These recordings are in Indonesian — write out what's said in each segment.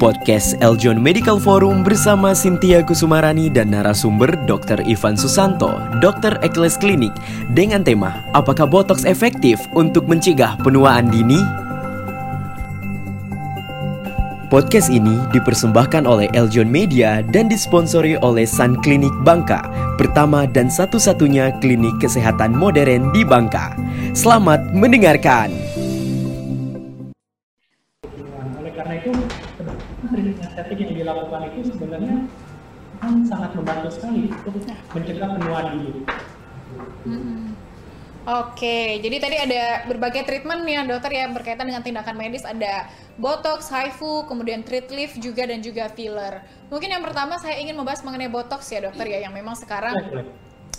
Podcast Eljon Medical Forum bersama Cynthia Kusumarani dan narasumber Dr. Ivan Susanto, Dr. Ekles Klinik dengan tema Apakah botox efektif untuk mencegah penuaan dini? Podcast ini dipersembahkan oleh Eljon Media dan disponsori oleh Sun Klinik Bangka, pertama dan satu-satunya klinik kesehatan modern di Bangka. Selamat mendengarkan. Yang dilakukan itu sebenarnya kan sangat membantu sekali untuk mencegah penuaan dini. Hmm. Oke, jadi tadi ada berbagai treatment ya dokter ya berkaitan dengan tindakan medis ada botox, HIFU, kemudian treat lift juga dan juga filler. Mungkin yang pertama saya ingin membahas mengenai botox ya dokter ya yang memang sekarang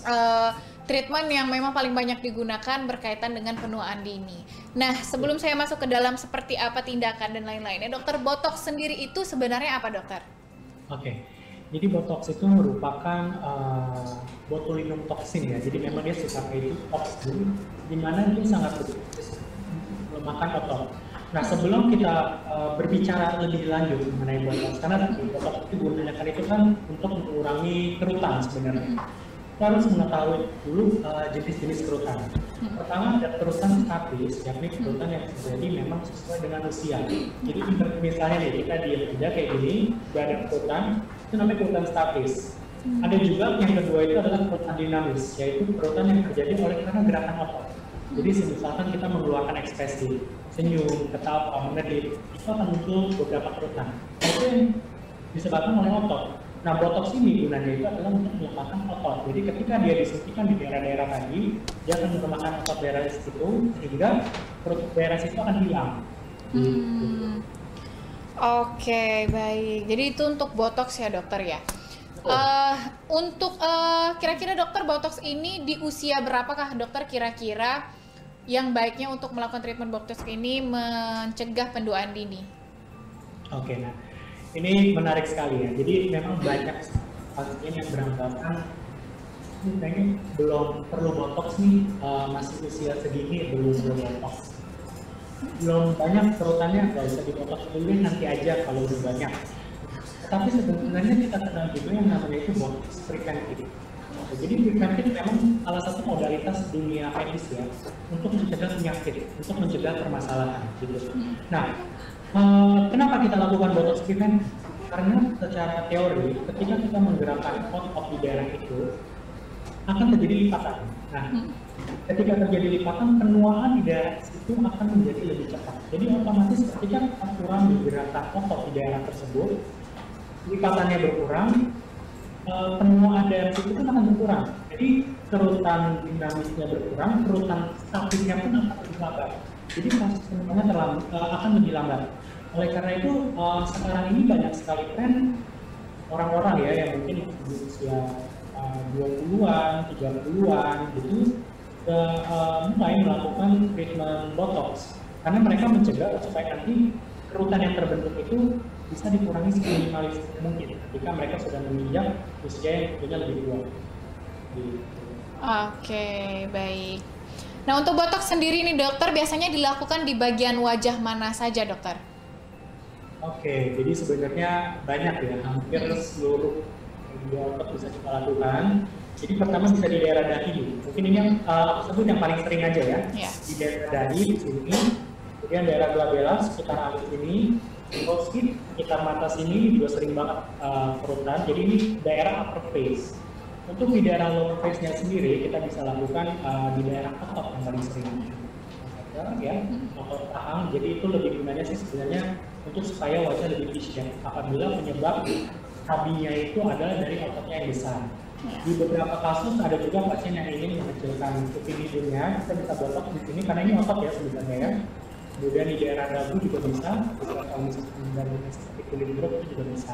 uh, treatment yang memang paling banyak digunakan berkaitan dengan penuaan dini. Nah, sebelum saya masuk ke dalam seperti apa tindakan dan lain-lainnya, dokter botox sendiri itu sebenarnya apa dokter? Oke, jadi botox itu merupakan uh, botulinum toksin ya. Jadi memang dia sifatnya itu toksin, di mana dia sangat melemahkan otot. Nah sebelum kita uh, berbicara lebih lanjut mengenai botox, karena botox itu gunanya kan itu kan untuk mengurangi kerutan sebenarnya kita harus mengetahui dulu uh, jenis-jenis kerutan. Pertama ada kerutan statis, yakni kerutan yang terjadi memang sesuai dengan usia. Jadi misalnya nih kita diam aja kayak gini, gak ada kerutan, itu namanya kerutan statis. Ada juga yang kedua itu adalah kerutan dinamis, yaitu kerutan yang terjadi oleh karena gerakan otot. Jadi misalkan kita mengeluarkan ekspresi, senyum, ketawa, mengedip, itu akan muncul beberapa kerutan. Itu yang disebabkan oleh otot. Nah, botox ini gunanya itu adalah untuk melemahkan otot. Jadi ketika dia disuntikan di daerah-daerah tadi, dia akan melemahkan otot daerah itu sehingga perut daerah situ akan hilang. Hmm. Oke, okay, baik. Jadi itu untuk botox ya, dokter ya. Uh, untuk eh, kira-kira dokter botox ini di usia berapakah dokter kira-kira yang baiknya untuk melakukan treatment botox ini mencegah penduaan dini? Oke, okay, nah ini menarik sekali ya. Jadi memang banyak pasien yang beranggapan ini kayaknya belum perlu botox nih uh, masih usia segini belum perlu botox. Belum banyak kerutannya nggak usah dibotox dulu nanti aja kalau udah banyak. Tapi sebenarnya kita kenal juga yang namanya itu botox preventif. Jadi preventif memang salah satu modalitas dunia medis ya untuk mencegah penyakit, untuk mencegah permasalahan gitu. Nah, Eh, kenapa kita lakukan botox treatment? Karena secara teori, ketika kita menggerakkan otot di daerah itu, akan terjadi lipatan. Nah, ketika terjadi lipatan, penuaan di daerah itu akan menjadi lebih cepat. Jadi otomatis ketika kurang digerakkan otot di daerah tersebut, lipatannya berkurang, eh, penuaan daerah itu kan akan berkurang. Jadi kerutan dinamisnya berkurang, kerutan statisnya pun akan lebih lambat. Jadi proses penuaannya eh, akan lebih lambat. Oleh karena itu uh, sekarang ini banyak sekali tren orang-orang ya yang mungkin usia uh, 20-an, 30-an gitu uh, mulai melakukan treatment botox karena mereka mencegah supaya nanti kerutan yang terbentuk itu bisa dikurangi seminimalis mungkin jika mereka sudah menginjak usia yang tentunya lebih tua. Oke, baik. Nah untuk botox sendiri nih dokter biasanya dilakukan di bagian wajah mana saja dokter? Oke, jadi sebenarnya banyak ya, hampir seluruh otot bisa kita lakukan. Jadi pertama bisa di daerah dahi. Mungkin ini yang uh, sebut yang paling sering aja ya. Yeah. Di daerah dahi di sini, kemudian daerah glabella sekitar alis ini, skin sekitar mata sini juga sering banget uh, kerutan. Jadi ini daerah upper face. Untuk di daerah lower face-nya sendiri kita bisa lakukan uh, di daerah otot yang paling sering ya, otot rahang. Jadi itu lebih gunanya sih sebenarnya untuk supaya wajah lebih fisik apabila penyebab kabinya itu adalah dari ototnya yang besar. Di beberapa kasus ada juga pasien yang ingin mengecilkan kuping hidungnya, kita bisa botok di sini karena ini otot ya sebenarnya ya. Kemudian di daerah dagu juga bisa, beberapa misalnya seperti kulit jeruk itu juga bisa.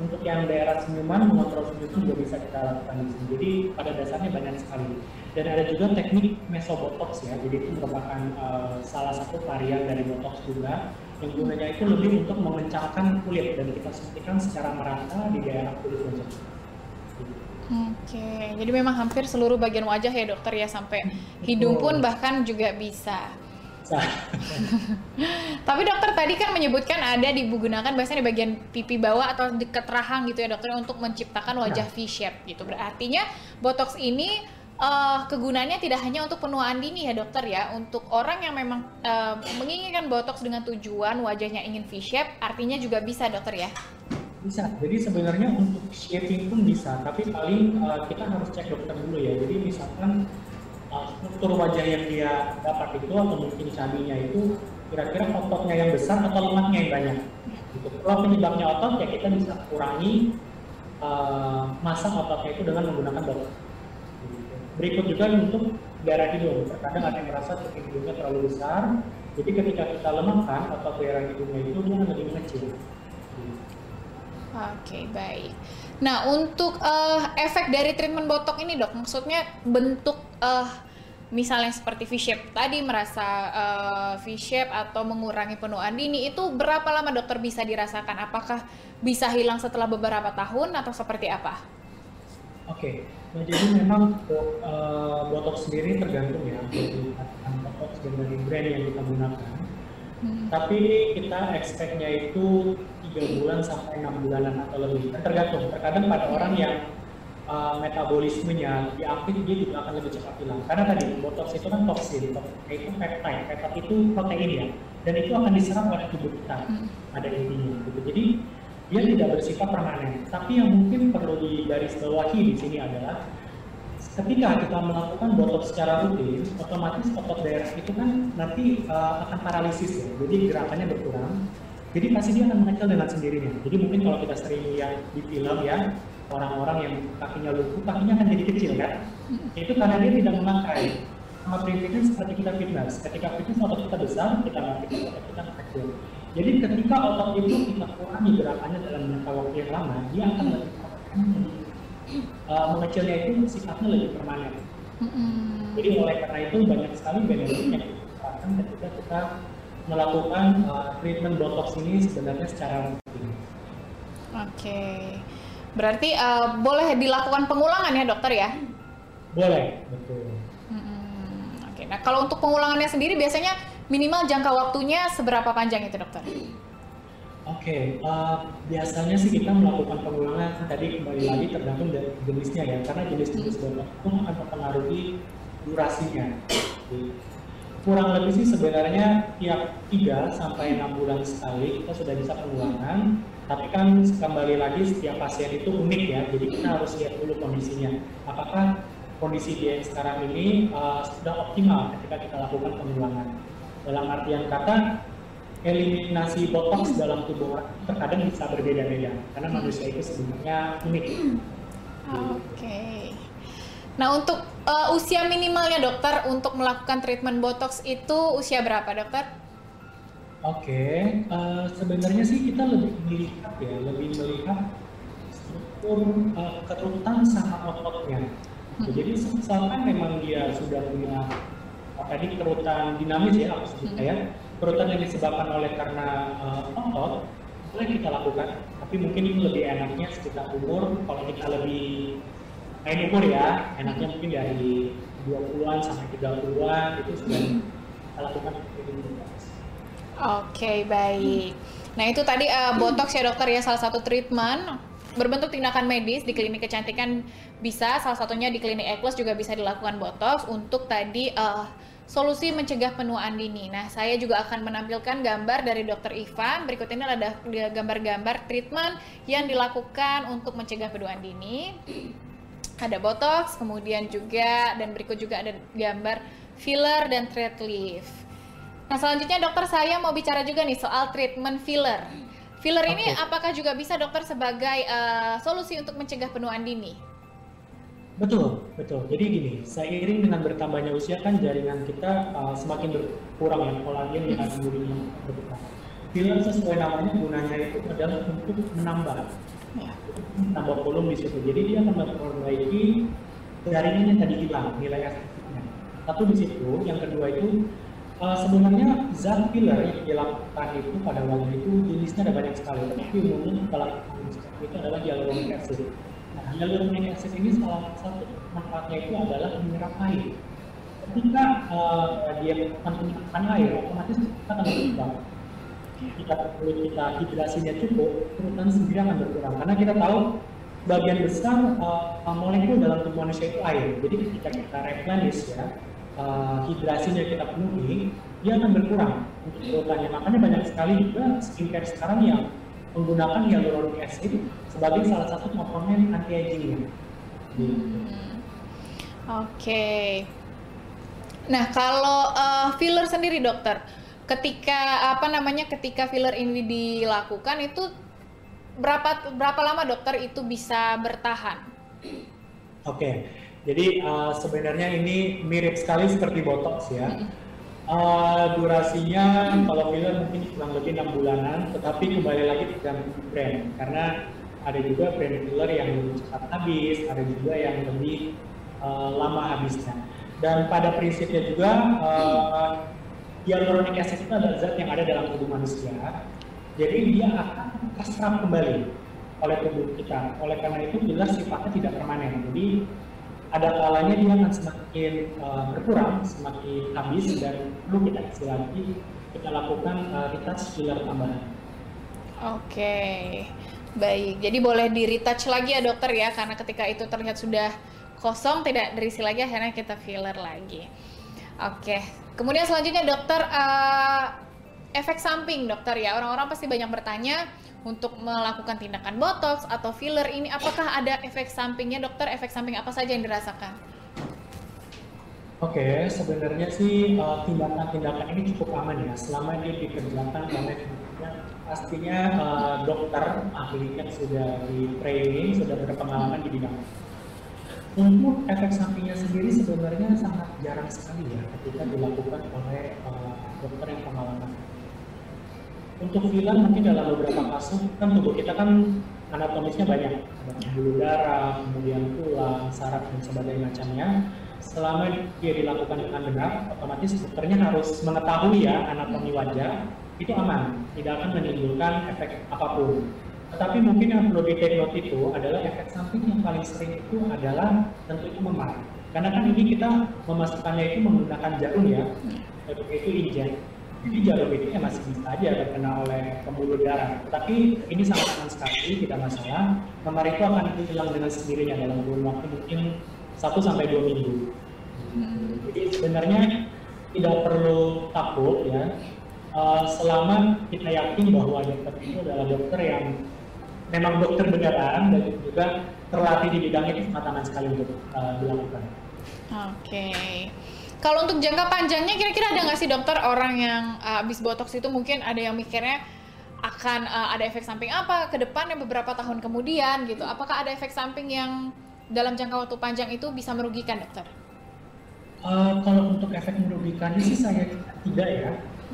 Untuk yang daerah senyuman, mengontrol senyum juga bisa kita lakukan di sini. Jadi pada dasarnya banyak sekali. Dan ada juga teknik mesobotox ya, jadi itu merupakan uh, salah satu varian dari botox juga yang gunanya itu lebih untuk mengencangkan kulit dan kita suntikan secara merata di daerah kulit wajah. Oke, jadi memang hampir seluruh bagian wajah ya dokter ya sampai hidung pun bahkan juga bisa. Tapi dokter tadi kan menyebutkan ada digunakan biasanya di bagian pipi bawah atau dekat rahang gitu ya dokter untuk menciptakan wajah Nah. V shape gitu. Berartinya botox ini eh, kegunaannya tidak hanya untuk penuaan dini ya dokter ya. Untuk orang yang memang eh, menginginkan botox dengan tujuan wajahnya ingin V shape, artinya juga bisa dokter ya. Bisa. Jadi sebenarnya untuk shaping pun bisa, tapi paling uh, kita harus cek dokter dulu ya. Jadi misalkan uh, struktur wajah yang dia dapat itu atau mungkin cabinya itu kira-kira ototnya yang besar atau lemaknya yang banyak. Gitu. Kalau penyebabnya otot ya kita bisa kurangi uh, masa ototnya itu dengan menggunakan. Gitu. Berikut juga untuk daerah hidung. Terkadang ada yang merasa cukup hidungnya terlalu besar. Jadi ketika kita lemahkan otot daerah hidungnya itu dia akan lebih mengecil. Oke, baik. Nah, untuk eh, efek dari treatment botok ini, Dok, maksudnya bentuk eh, misalnya seperti V-shape tadi merasa eh, V-shape atau mengurangi penuaan dini itu berapa lama dokter bisa dirasakan? Apakah bisa hilang setelah beberapa tahun atau seperti apa? Oke, nah jadi memang bo- eh, botox sendiri tergantung ya katakan botox dan dari brand yang kita gunakan. Hmm. Tapi kita expect-nya itu tiga bulan sampai enam bulanan atau lebih. Kan Tergantung. Terkadang pada orang yang eh, metabolismenya lebih aktif dia juga akan lebih cepat hilang. Karena tadi botox itu kan toksin, toksin itu peptide, peptide itu protein ya, dan itu akan diserap oleh tubuh kita Hmm. pada intinya. Gitu. Jadi dia tidak bersifat permanen. Tapi yang mungkin perlu digarisbawahi di sini adalah ketika kita melakukan botox secara rutin, otomatis otot daerah itu kan nanti uh, akan paralisis ya. Jadi gerakannya berkurang. Jadi pasti dia akan mengecil dengan sendirinya. Jadi mungkin kalau kita sering lihat di film ya, orang-orang yang kakinya lumpuh, kakinya akan jadi kecil kan? Itu karena dia tidak memakai. Sama prinsipnya seperti kita fitness. Ketika fitness otot kita besar, kita fitness otot kita kecil. Jadi ketika otot itu kita kurangi gerakannya dalam jangka waktu yang lama, dia akan lebih uh, mengecilnya itu sifatnya lebih permanen. Mm-mm. Jadi oleh karena itu banyak sekali benefit yang diterapkan ketika kita melakukan uh, treatment botox ini sebenarnya secara rutin. Oke. Berarti eh, boleh dilakukan pengulangan ya, dokter ya? Boleh, betul. Mm-mm. Oke. Nah, kalau untuk pengulangannya sendiri biasanya minimal jangka waktunya seberapa panjang itu, dokter? Oke, uh, biasanya sih kita melakukan pengulangan tadi kembali lagi tergantung dari jenisnya ya, karena jenis-jenis botox itu akan mempengaruhi durasinya. Kurang lebih sih sebenarnya tiap 3 sampai 6 bulan sekali kita sudah bisa pengulangan, tapi kan kembali lagi setiap pasien itu unik ya, jadi kita harus lihat dulu kondisinya. Apakah kondisi dia yang sekarang ini uh, sudah optimal ketika kita lakukan pengulangan. Dalam artian kata, eliminasi botox dalam tubuh terkadang bisa berbeda-beda karena manusia itu sebenarnya unik. Oke. Nah, untuk eh, usia minimalnya dokter untuk melakukan treatment botox itu usia berapa, dokter? Oke, eh, sebenarnya sih kita lebih melihat ya, lebih melihat struktur eh, kerutan sama ototnya. Jadi misalkan memang dia sudah punya tadi kerutan dinamis ya, aku sebut ya, kerutan yang disebabkan oleh karena eh, otot, boleh kita lakukan. Tapi mungkin itu lebih enaknya sekitar umur, kalau kita lebih main umur ya, enaknya mungkin dari 20-an sampai 30-an itu sudah kita lakukan. Oke, baik. Nah, itu tadi eh, botox ya, dokter ya, salah satu treatment berbentuk tindakan medis di klinik kecantikan bisa, salah satunya di klinik Equus juga bisa dilakukan botox untuk tadi eh, solusi mencegah penuaan dini. Nah, saya juga akan menampilkan gambar dari Dokter Ivan. Berikut ini ada gambar-gambar treatment yang dilakukan untuk mencegah penuaan dini. Ada botox, kemudian juga dan berikut juga ada gambar filler dan thread lift. Nah, selanjutnya dokter saya mau bicara juga nih soal treatment filler. Filler ini Oke. apakah juga bisa dokter sebagai eh, solusi untuk mencegah penuaan dini? Betul, betul. Jadi gini, seiring dengan bertambahnya usia kan jaringan kita uh, semakin berkurang ya, kolagen yang ada durinya berkurang. Filler sesuai namanya gunanya itu adalah untuk menambah, Ya. menambah volume di situ. Jadi dia akan memperbaiki jaringan yang tadi hilang, nilai estetiknya. Satu di situ, yang kedua itu uh, sebenarnya zat filler yang dilakukan itu pada wajah itu jenisnya ada banyak sekali. Tapi umumnya kalau itu adalah hyaluronic acid. Nah, hyaluronic acid ini salah satu manfaatnya itu adalah menyerap air. ketika uh, dia melakukan penyerapan air, otomatis kita akan berkembang. Jika kulit kita hidrasinya cukup, kerutan sendiri akan berkurang. Karena kita tahu bagian besar uh, molekul dalam tubuh manusia itu air. Jadi ketika kita replenish ya, uh, hidrasinya kita penuhi, dia akan berkurang untuk kerutannya. Makanya banyak sekali juga skincare sekarang yang menggunakan hyaluronic acid sebagai salah satu komponen anti aging. Hmm. Oke. Okay. Nah, kalau uh, filler sendiri dokter, ketika apa namanya ketika filler ini dilakukan itu berapa berapa lama dokter itu bisa bertahan? Oke. Okay. Jadi uh, sebenarnya ini mirip sekali seperti botox ya. Uh, durasinya kalau filler mungkin kurang lebih enam bulanan, tetapi kembali lagi tergantung brand karena ada juga brand filler yang lebih cepat habis, ada juga yang lebih uh, lama habisnya. Dan pada prinsipnya juga uh, hyaluronic acid itu adalah zat yang ada dalam tubuh manusia, jadi dia akan terserap kembali oleh tubuh kita. Oleh karena itu filler sifatnya tidak permanen. Jadi ada kalanya dia akan semakin uh, berkurang, semakin habis dan perlu kita isi lagi kita lakukan uh, retouch filler tambahan. Oke, okay. baik. Jadi boleh di retouch lagi ya dokter ya, karena ketika itu terlihat sudah kosong tidak terisi lagi, akhirnya kita filler lagi. Oke. Kemudian selanjutnya dokter uh, efek samping dokter ya. Orang-orang pasti banyak bertanya untuk melakukan tindakan botox atau filler ini apakah ada efek sampingnya dokter efek samping apa saja yang dirasakan Oke, okay, sebenarnya sih uh, tindakan-tindakan ini cukup aman ya selama dia dikerjakan oleh pastinya uh, dokter ahli yang sudah di training sudah berpengalaman di bidang. Untuk efek sampingnya sendiri sebenarnya sangat jarang sekali ya ketika dilakukan oleh uh, dokter yang pengalaman untuk filler mungkin dalam beberapa kasus kan tubuh kita kan anatomisnya banyak. Pembuluh darah kemudian tulang saraf dan sebagainya macamnya. Selama dia dilakukan dengan benar otomatis dokternya harus mengetahui ya anatomi wajah itu aman. Tidak akan menimbulkan efek apa pun. Tetapi mungkin yang perlu di itu adalah efek samping yang paling sering itu adalah tentu itu memar. Karena kan ini kita memasukkannya itu menggunakan jarum ya. Itu injek jarum itu ya masih bisa aja terkena oleh pembuluh darah. Tapi ini sangat aman sekali, tidak masalah. Memar itu akan hilang dengan sendirinya dalam kurun waktu mungkin 1 sampai dua minggu. Hmm. Jadi sebenarnya tidak perlu takut ya. Uh, selama kita yakin bahwa dokter itu adalah dokter yang memang dokter beneran dan juga terlatih di bidang itu sangat aman sekali untuk uh, dilakukan. Oke. Okay. Kalau untuk jangka panjangnya kira-kira ada nggak sih dokter orang yang uh, habis botox itu mungkin ada yang mikirnya akan uh, ada efek samping apa ke depannya beberapa tahun kemudian gitu. Apakah ada efek samping yang dalam jangka waktu panjang itu bisa merugikan dokter? Uh, kalau untuk efek merugikan sih saya tidak ya.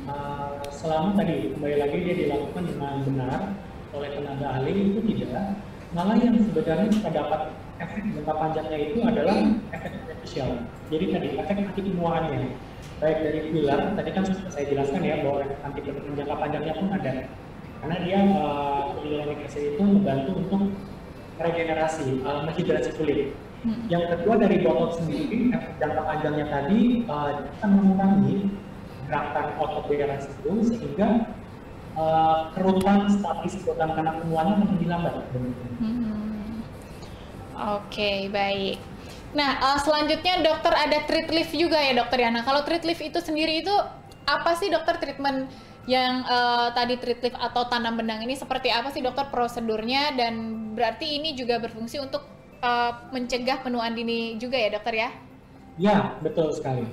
Uh, selama tadi kembali lagi dia dilakukan dengan benar oleh tenaga ahli itu tidak. Malah yang sebenarnya kita dapat efek jangka panjangnya itu adalah efek beneficial. Jadi tadi efek anti kemuahannya, baik dari filler, tadi kan sudah saya jelaskan ya bahwa efek anti jangka panjangnya pun ada. Karena dia hyaluronic uh, acid itu membantu untuk regenerasi, uh, menghidrasi kulit. Hmm. Yang kedua dari botox sendiri, efek jangka panjangnya tadi uh, akan mengurangi gerakan otot daerah itu sehingga uh, kerutan statis kerutan karena kemuahannya menjadi lambat. Hmm. Oke, baik. Nah, uh, selanjutnya dokter ada treat lift juga ya dokter ya. Nah, kalau treat lift itu sendiri itu apa sih dokter treatment yang uh, tadi treat lift atau tanam benang ini seperti apa sih dokter prosedurnya dan berarti ini juga berfungsi untuk uh, mencegah penuaan dini juga ya dokter ya? Ya, betul sekali.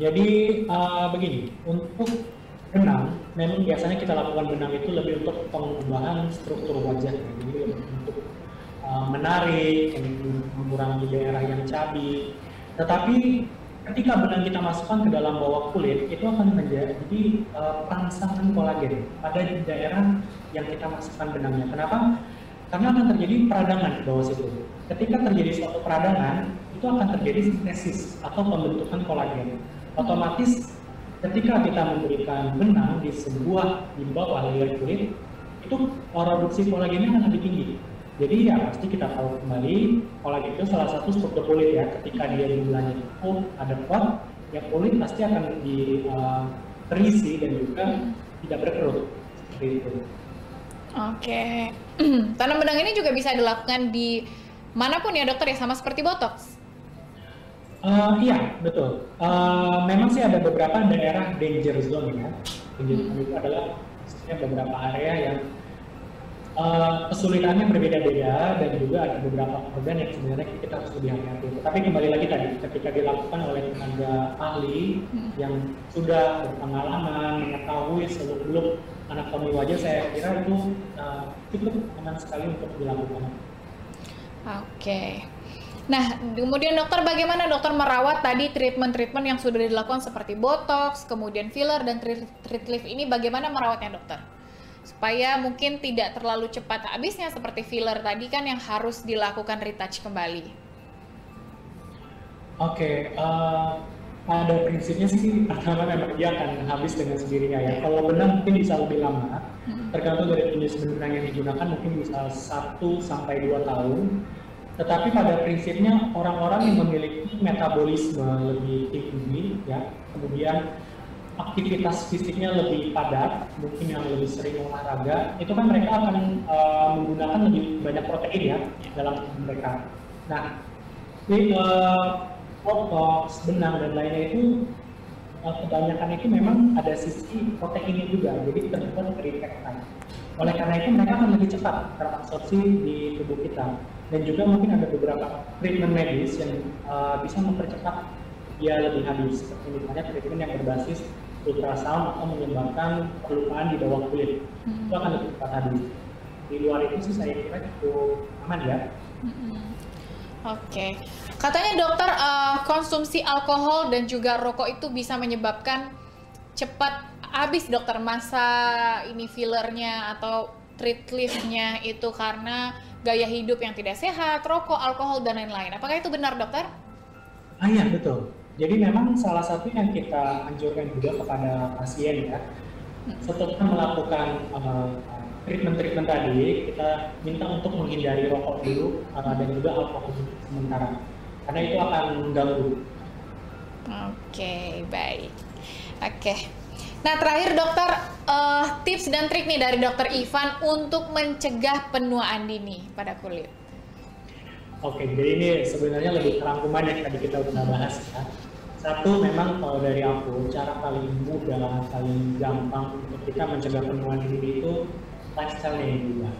Jadi uh, begini, untuk benang, memang biasanya kita lakukan benang itu lebih untuk pengubahan struktur wajah. Jadi untuk Eh, menarik, mengurangi daerah yang cabi. Tetapi ketika benang kita masukkan ke dalam bawah kulit, itu akan menjadi uh, perangsangan kolagen pada daerah yang kita masukkan benangnya. Kenapa? Karena akan terjadi peradangan di bawah situ. Ketika terjadi suatu peradangan, itu akan terjadi sintesis atau pembentukan kolagen. Otomatis ketika kita memberikan benang di sebuah di bawah layer kulit, itu produksi kolagennya akan lebih tinggi jadi ya pasti kita tahu kembali kolagen itu salah satu struktur kulit ya. Ketika dia jumlahnya cukup, ada kuat, ya kulit pasti akan di uh, terisi dan juga tidak berkerut seperti itu. Oke, tanam benang ini juga bisa dilakukan di mana pun ya dokter ya sama seperti botox. Uh, iya betul. Uh, memang sih ada beberapa daerah danger zone ya. Danger zone itu adalah beberapa area yang Uh, kesulitannya berbeda-beda dan juga ada beberapa organ yang sebenarnya kita harus lebih hati-hati. Tapi kembali lagi tadi, ketika dilakukan oleh tenaga ahli hmm. yang sudah berpengalaman, mengetahui seluk-beluk anatomi wajah, saya kira itu uh, cukup aman sekali untuk dilakukan. Oke. Okay. Nah, kemudian dokter bagaimana dokter merawat tadi treatment-treatment yang sudah dilakukan seperti botox, kemudian filler dan treat lift ini bagaimana merawatnya dokter? Supaya mungkin tidak terlalu cepat habisnya seperti filler tadi kan yang harus dilakukan retouch kembali. Oke, okay, uh, eh, pada prinsipnya sih pertama memang dia akan habis dengan sendirinya ya. Kalau benang mungkin bisa lebih lama, tergantung dari jenis benang yang digunakan mungkin bisa 1 sampai 2 tahun. Tetapi pada prinsipnya orang-orang yang memiliki metabolisme lebih tinggi ya, kemudian aktivitas fisiknya lebih padat, mungkin yang lebih sering olahraga, itu kan mereka akan uh, menggunakan lebih banyak protein ya dalam tubuh mereka. Nah, di uh, botox, benang dan lainnya itu uh, kebanyakan itu memang ada sisi proteinnya juga, jadi dari peptide. Oleh karena itu mereka akan lebih cepat terabsorpsi di tubuh kita dan juga mungkin ada beberapa treatment medis yang uh, bisa mempercepat dia lebih habis seperti misalnya treatment yang berbasis ultrasound atau menyebabkan perlupaan di bawah kulit hmm. itu akan lebih cepat habis di luar itu sih saya kira cukup aman ya hmm. oke okay. katanya dokter uh, konsumsi alkohol dan juga rokok itu bisa menyebabkan cepat habis dokter masa ini fillernya atau treat liftnya itu karena gaya hidup yang tidak sehat, rokok, alkohol dan lain-lain. Apakah itu benar dokter? Ah iya betul. Jadi memang salah satu yang kita anjurkan juga kepada pasien ya, setelah melakukan uh, treatment-treatment tadi, kita minta untuk menghindari rokok dulu uh, dan juga alkohol sementara, karena itu akan mengganggu. Oke, okay, baik. Oke. Okay. Nah terakhir dokter, uh, tips dan trik nih dari dokter Ivan untuk mencegah penuaan dini pada kulit. Oke, jadi ini sebenarnya lebih kerangkuman yang tadi kita udah bahas ya satu memang kalau dari aku cara paling mudah paling gampang untuk kita mencegah penuaan dini itu lifestyle yang juga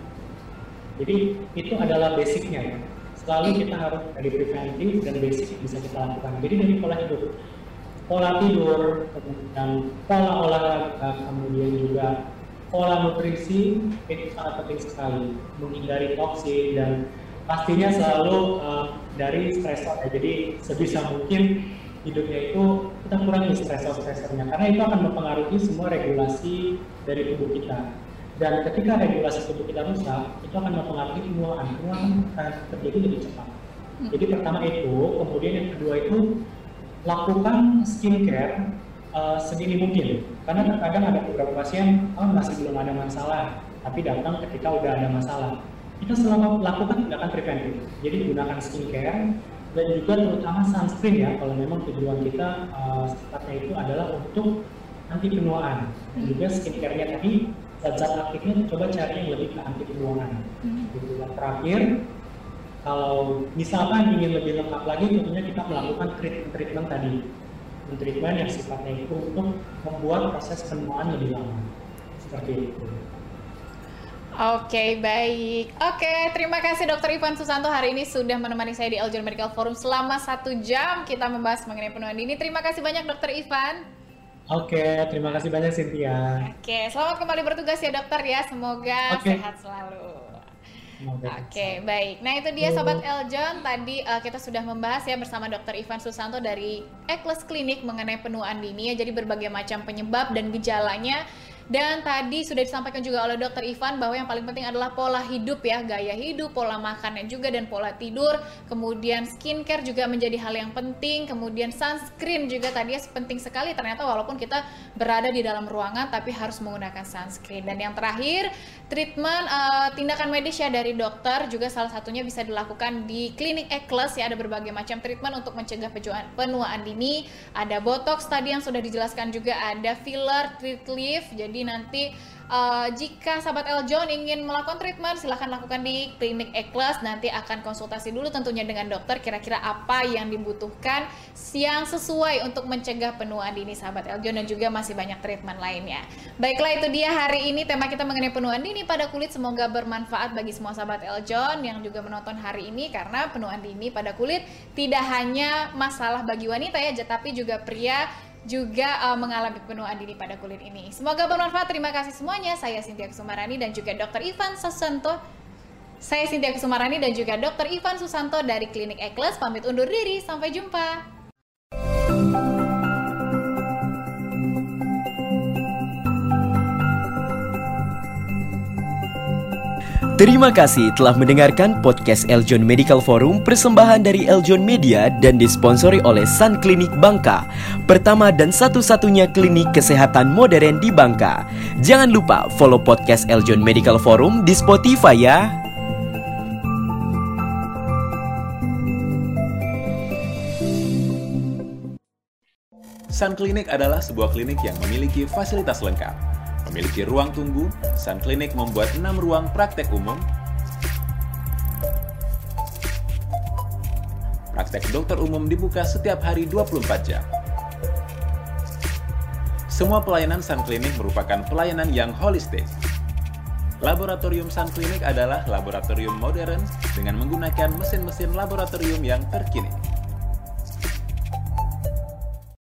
jadi itu adalah basicnya ya. Selalu kita harus dari preventif dan basic bisa kita lakukan. Jadi dari pola hidup. Pola tidur kemudian pola olahraga kemudian juga pola nutrisi itu sangat penting sekali. Menghindari toksin dan pastinya selalu uh, dari stresor ya jadi sebisa mungkin hidupnya itu kita kurangi stresor-stresornya karena itu akan mempengaruhi semua regulasi dari tubuh kita. Dan ketika regulasi tubuh kita rusak itu akan mempengaruhi penuaan penuaan akan terjadi lebih cepat. Hmm. jadi pertama itu kemudian yang kedua itu lakukan skincare uh, sedini mungkin. Karena terkadang ada beberapa pasien oh masih belum ada masalah tapi datang ketika udah ada masalah. Kita selalu lakukan tindakan preventif. Jadi gunakan skincare dan juga terutama sunscreen ya kalau memang tujuan kita uh, sifatnya itu adalah untuk anti penuaan dan juga skincare-nya. Tadi zat-zat aktifnya coba cari yang lebih ke anti penuaan. Hmm. gitu. Dan terakhir kalau misalkan ingin lebih lengkap lagi tentunya kita melakukan treatment-treatment tadi. Treatment yang sifatnya itu untuk membuat proses penuaan lebih lama. Seperti itu Oke, okay, baik. Oke, okay, terima kasih Dokter Ivan Susanto hari ini sudah menemani saya di Eljon Medical Forum selama satu jam kita membahas mengenai penuaan dini. Terima kasih banyak Dokter Ivan. Oke, okay, terima kasih banyak Cynthia. Oke, okay, selamat kembali bertugas ya dokter ya. Semoga okay. sehat selalu. Oke, okay, baik. Nah itu dia Sobat Eljon. Tadi uh, kita sudah membahas ya bersama Dokter Ivan Susanto dari Ekles Klinik mengenai penuaan dini ya. Jadi berbagai macam penyebab dan gejalanya Dan tadi sudah disampaikan juga oleh Dokter Ivan bahwa yang paling penting adalah pola hidup ya, gaya hidup, pola makannya juga dan pola tidur. Kemudian skincare juga menjadi hal yang penting. Kemudian sunscreen juga tadi penting sekali ternyata walaupun kita berada di dalam ruangan tapi harus menggunakan sunscreen. Dan yang terakhir, treatment uh, tindakan medis ya dari dokter juga salah satunya bisa dilakukan di klinik Ekles ya ada berbagai macam treatment untuk mencegah penuaan dini. Ada botox tadi yang sudah dijelaskan juga ada filler, treat lift. Jadi nanti uh, jika sahabat Eljon ingin melakukan treatment silahkan lakukan di klinik Eklas nanti akan konsultasi dulu tentunya dengan dokter kira-kira apa yang dibutuhkan yang sesuai untuk mencegah penuaan dini sahabat Eljon dan juga masih banyak treatment lainnya. Baiklah itu dia hari ini tema kita mengenai penuaan dini pada kulit. Semoga bermanfaat bagi semua sahabat Eljon yang juga menonton hari ini karena penuaan dini pada kulit tidak hanya masalah bagi wanita ya tetapi juga pria juga uh, mengalami penuaan dini pada kulit ini. Semoga bermanfaat. Terima kasih semuanya. Saya Cynthia Kusumarani dan juga Dr. Ivan Susanto. Saya Cynthia Kusumarani dan juga Dr. Ivan Susanto dari Klinik Ekles pamit undur diri. Sampai jumpa. Terima kasih telah mendengarkan podcast Eljon Medical Forum persembahan dari Eljon Media dan disponsori oleh Sun Klinik Bangka, pertama dan satu-satunya klinik kesehatan modern di Bangka. Jangan lupa follow podcast Eljon Medical Forum di Spotify ya. Sun Clinic adalah sebuah klinik yang memiliki fasilitas lengkap Memiliki ruang tunggu, Sun Clinic membuat 6 ruang praktek umum, praktek dokter umum dibuka setiap hari 24 jam. Semua pelayanan Sun Clinic merupakan pelayanan yang holistik. Laboratorium Sun Clinic adalah laboratorium modern dengan menggunakan mesin-mesin laboratorium yang terkini.